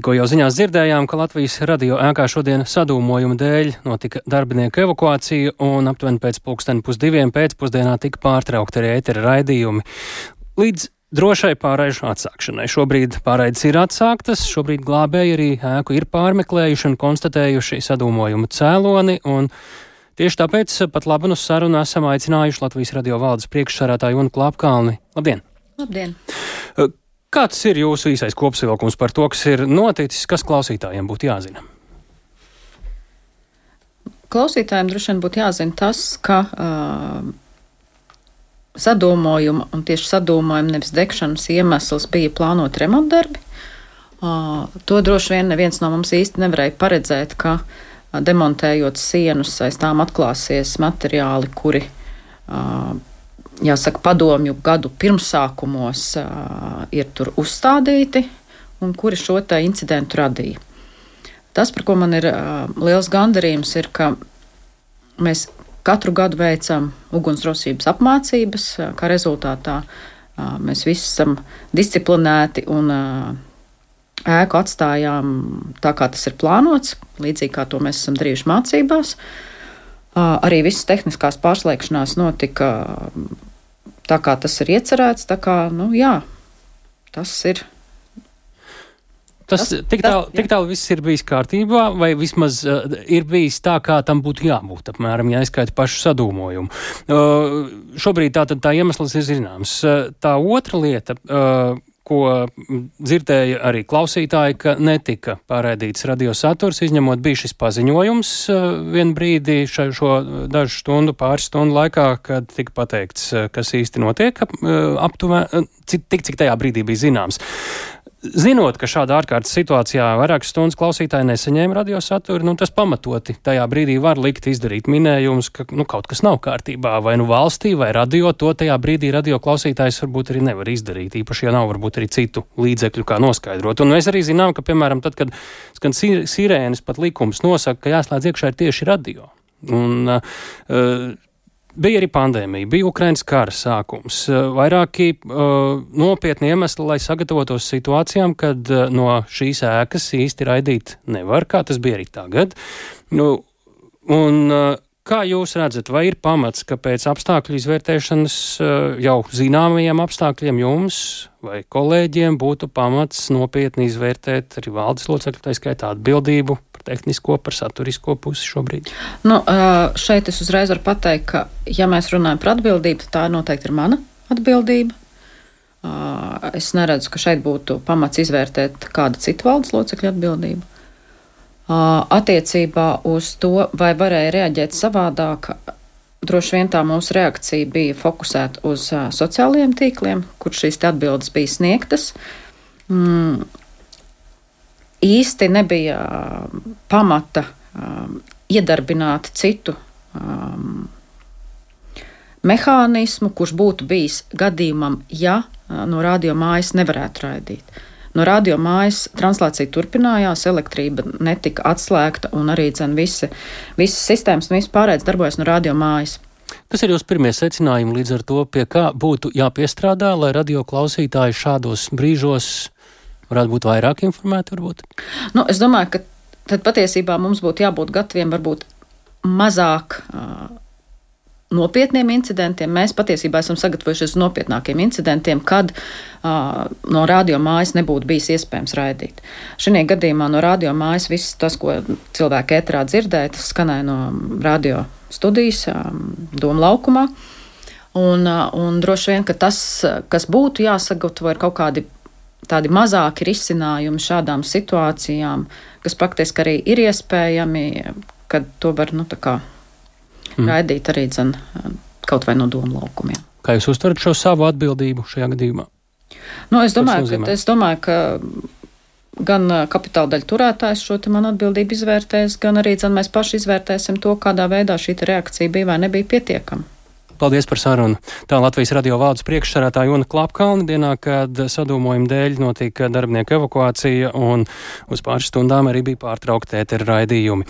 Tikko jau ziņās dzirdējām, ka Latvijas radio ēkā šodien sadūmojuma dēļ notika darbinieku evakuācija un aptuveni pēc pulksteni pusdiviem pēcpusdienā tika pārtraukti arī ētera raidījumi. Līdz drošai pārējušu atsākšanai. Šobrīd pārēdes ir atsāktas, šobrīd glābēji arī ēku ir pārmeklējuši un konstatējuši sadūmojumu cēloni. Tieši tāpēc pat labi uz sarunu esam aicinājuši Latvijas radio valdes priekšsarātāju un klāpkalni. Labdien! Labdien! Kāds ir jūsu īsais kopsavilkums par to, kas ir noticis, kas klausītājiem būtu jāzina? Klausītājiem droši vien būtu jāzina tas, ka uh, sadūmojuma un tieši sadūmojuma nevis degšanas iemesls bija plānot remontdarbi. Uh, to droši vien neviens no mums īsti nevarēja paredzēt, ka uh, demontējot sienus aiz tām atklāsies materiāli, kuri uh, jāsaka, padomju gadu pirmsākumos ir tur uzstādīti un kuri šo incidentu radīja. Tas, par ko man ir liels gandarījums, ir, ka mēs katru gadu veicam ugunsdrošības apmācības, kā rezultātā mēs visi esam disciplinēti un ēku atstājām tā, kā tas ir plānots, līdzīgi kā to mēs esam darījuši mācībās. Arī visas tehniskās pārslēgšanās notika tā kā tas ir iecerēts. Kā, nu, jā, tas ir. Tas, tas tik tālu tā, tā viss ir bijis kārtībā, vai vismaz uh, ir bijis tā, kā tam būtu jābūt, apmēram, ja aizskaita pašu sadūmojumu. Uh, šobrīd tā, tā iemesls ir zināms. Uh, tā otra lieta, uh, ko dzirdēja arī klausītāji, ka netika pārēdīts radiosaturs, izņemot bija šis paziņojums eh, vienu brīdi šo, šo dažu stundu, pāris stundu laikā, kad tika pateikts, eh, kas īsti notiek eh, aptuveni, tik cik tajā brīdī bija zināms. Zinot, ka šādā ārkārtas situācijā vairākas stundas klausītāji nesaņēma radiosaturu, nu, tas pamatoti tajā brīdī var likt izdarīt minējumus, ka nu, kaut kas nav kārtībā, vai nu valstī, vai radio. To tajā brīdī radio klausītājs varbūt arī nevar izdarīt, īpaši, ja nav varbūt arī citu līdzekļu, kā noskaidrot. Un mēs arī zinām, ka, piemēram, tad, kad skan sirēnas, pat likums nosaka, ka jāslēdz iekšā ir tieši radio. Un, uh, Bija arī pandēmija, bija Ukraiņas kara sākums, eh, vairāki uh, nopietni iemesli, lai sagatavotos situācijām, kad uh, no šīs ēkas īsti raidīt nevar, kā tas bija arī tagad. Nu, un, uh, Kā jūs redzat, vai ir pamats, ka pēc apstākļu izvērtēšanas jau zināmajiem apstākļiem jums vai kolēģiem būtu pamats nopietni izvērtēt arī valdes locekļu, tā skaitā atbildību par tehnisko, par saturisko pusi šobrīd? Nu, šeit es uzreiz varu pateikt, ka, ja mēs runājam par atbildību, tad tā noteikti ir mana atbildība. Es neredzu, ka šeit būtu pamats izvērtēt kāda cita valdes locekļa atbildību. Attiecībā uz to, vai varēja reaģēt savādāk, droši vien tā mūsu reakcija bija fokusēta uz sociālajiem tīkliem, kur šīs atbildes bija sniegtas. Mm, īsti nebija um, pamata um, iedarbināt citu um, mehānismu, kurš būtu bijis gadījumam, ja uh, no radio mājas nevarētu raidīt. No radio mājas translācija turpinājās, elektrība netika atslēgta, un arī dzen, visi, visas sistēmas un viss pārējais darbojas no radio mājas. Kas ir jūsu pirmie secinājumi līdz ar to, pie kā būtu jāpiestrādā, lai radio klausītāji šādos brīžos varētu būt vairāk informēti? Varbūt? Nu, es domāju, ka tad patiesībā mums būtu jābūt gataviem varbūt mazāk. Uh, nopietniem incidentiem. Mēs patiesībā esam sagatavojušies nopietnākiem incidentiem, kad uh, no radio mājas nebūtu bijis iespējams raidīt. Šajā gadījumā no radio mājas viss tas, ko cilvēki ētrā dzirdēja, tas skanēja no radio studijas, um, Doma laukumā. Un, uh, un droši vien, ka tas, kas būtu jāsagatavo, ir kaut kādi tādi mazāki risinājumi šādām situācijām, kas praktiski arī ir iespējami, kad to var nu, mm. raidīt arī dzen, kaut vai no domu laukumiem. Kā jūs uztverat šo savu atbildību šajā gadījumā? Nu, es, domāju, ka, es domāju, ka gan kapitāla daļu turētājs šo manu atbildību izvērtēs, gan arī dzen, mēs paši izvērtēsim to, kādā veidā šī reakcija bija vai nebija pietiekama. Paldies par sarunu. Tā Latvijas radio valdes priekšsarētāja Jona Klapkalna dienā, kad sadūmojuma dēļ notika darbinieku evakuācija un uz pāris stundām arī bija pārtraukta ētera raidījumi.